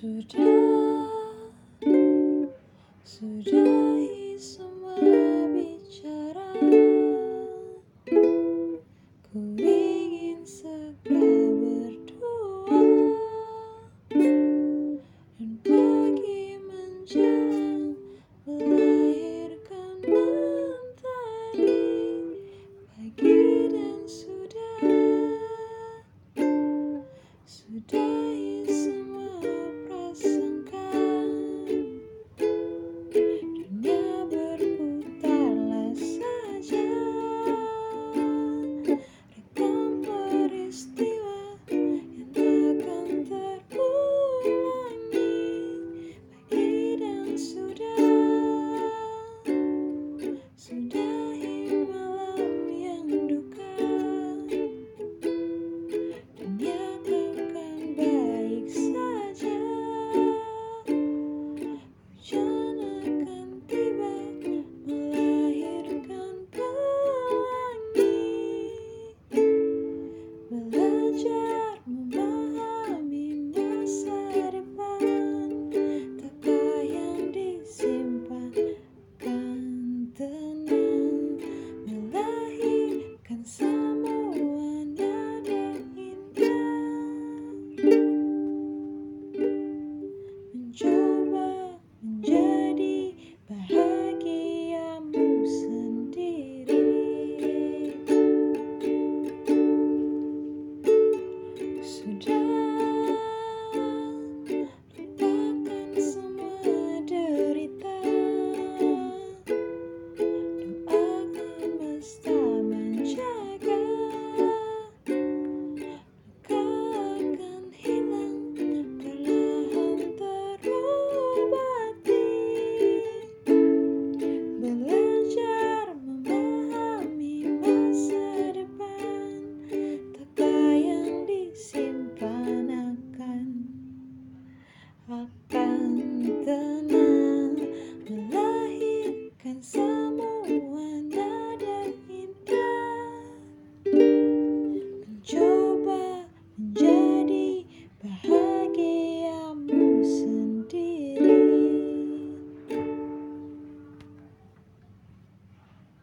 to.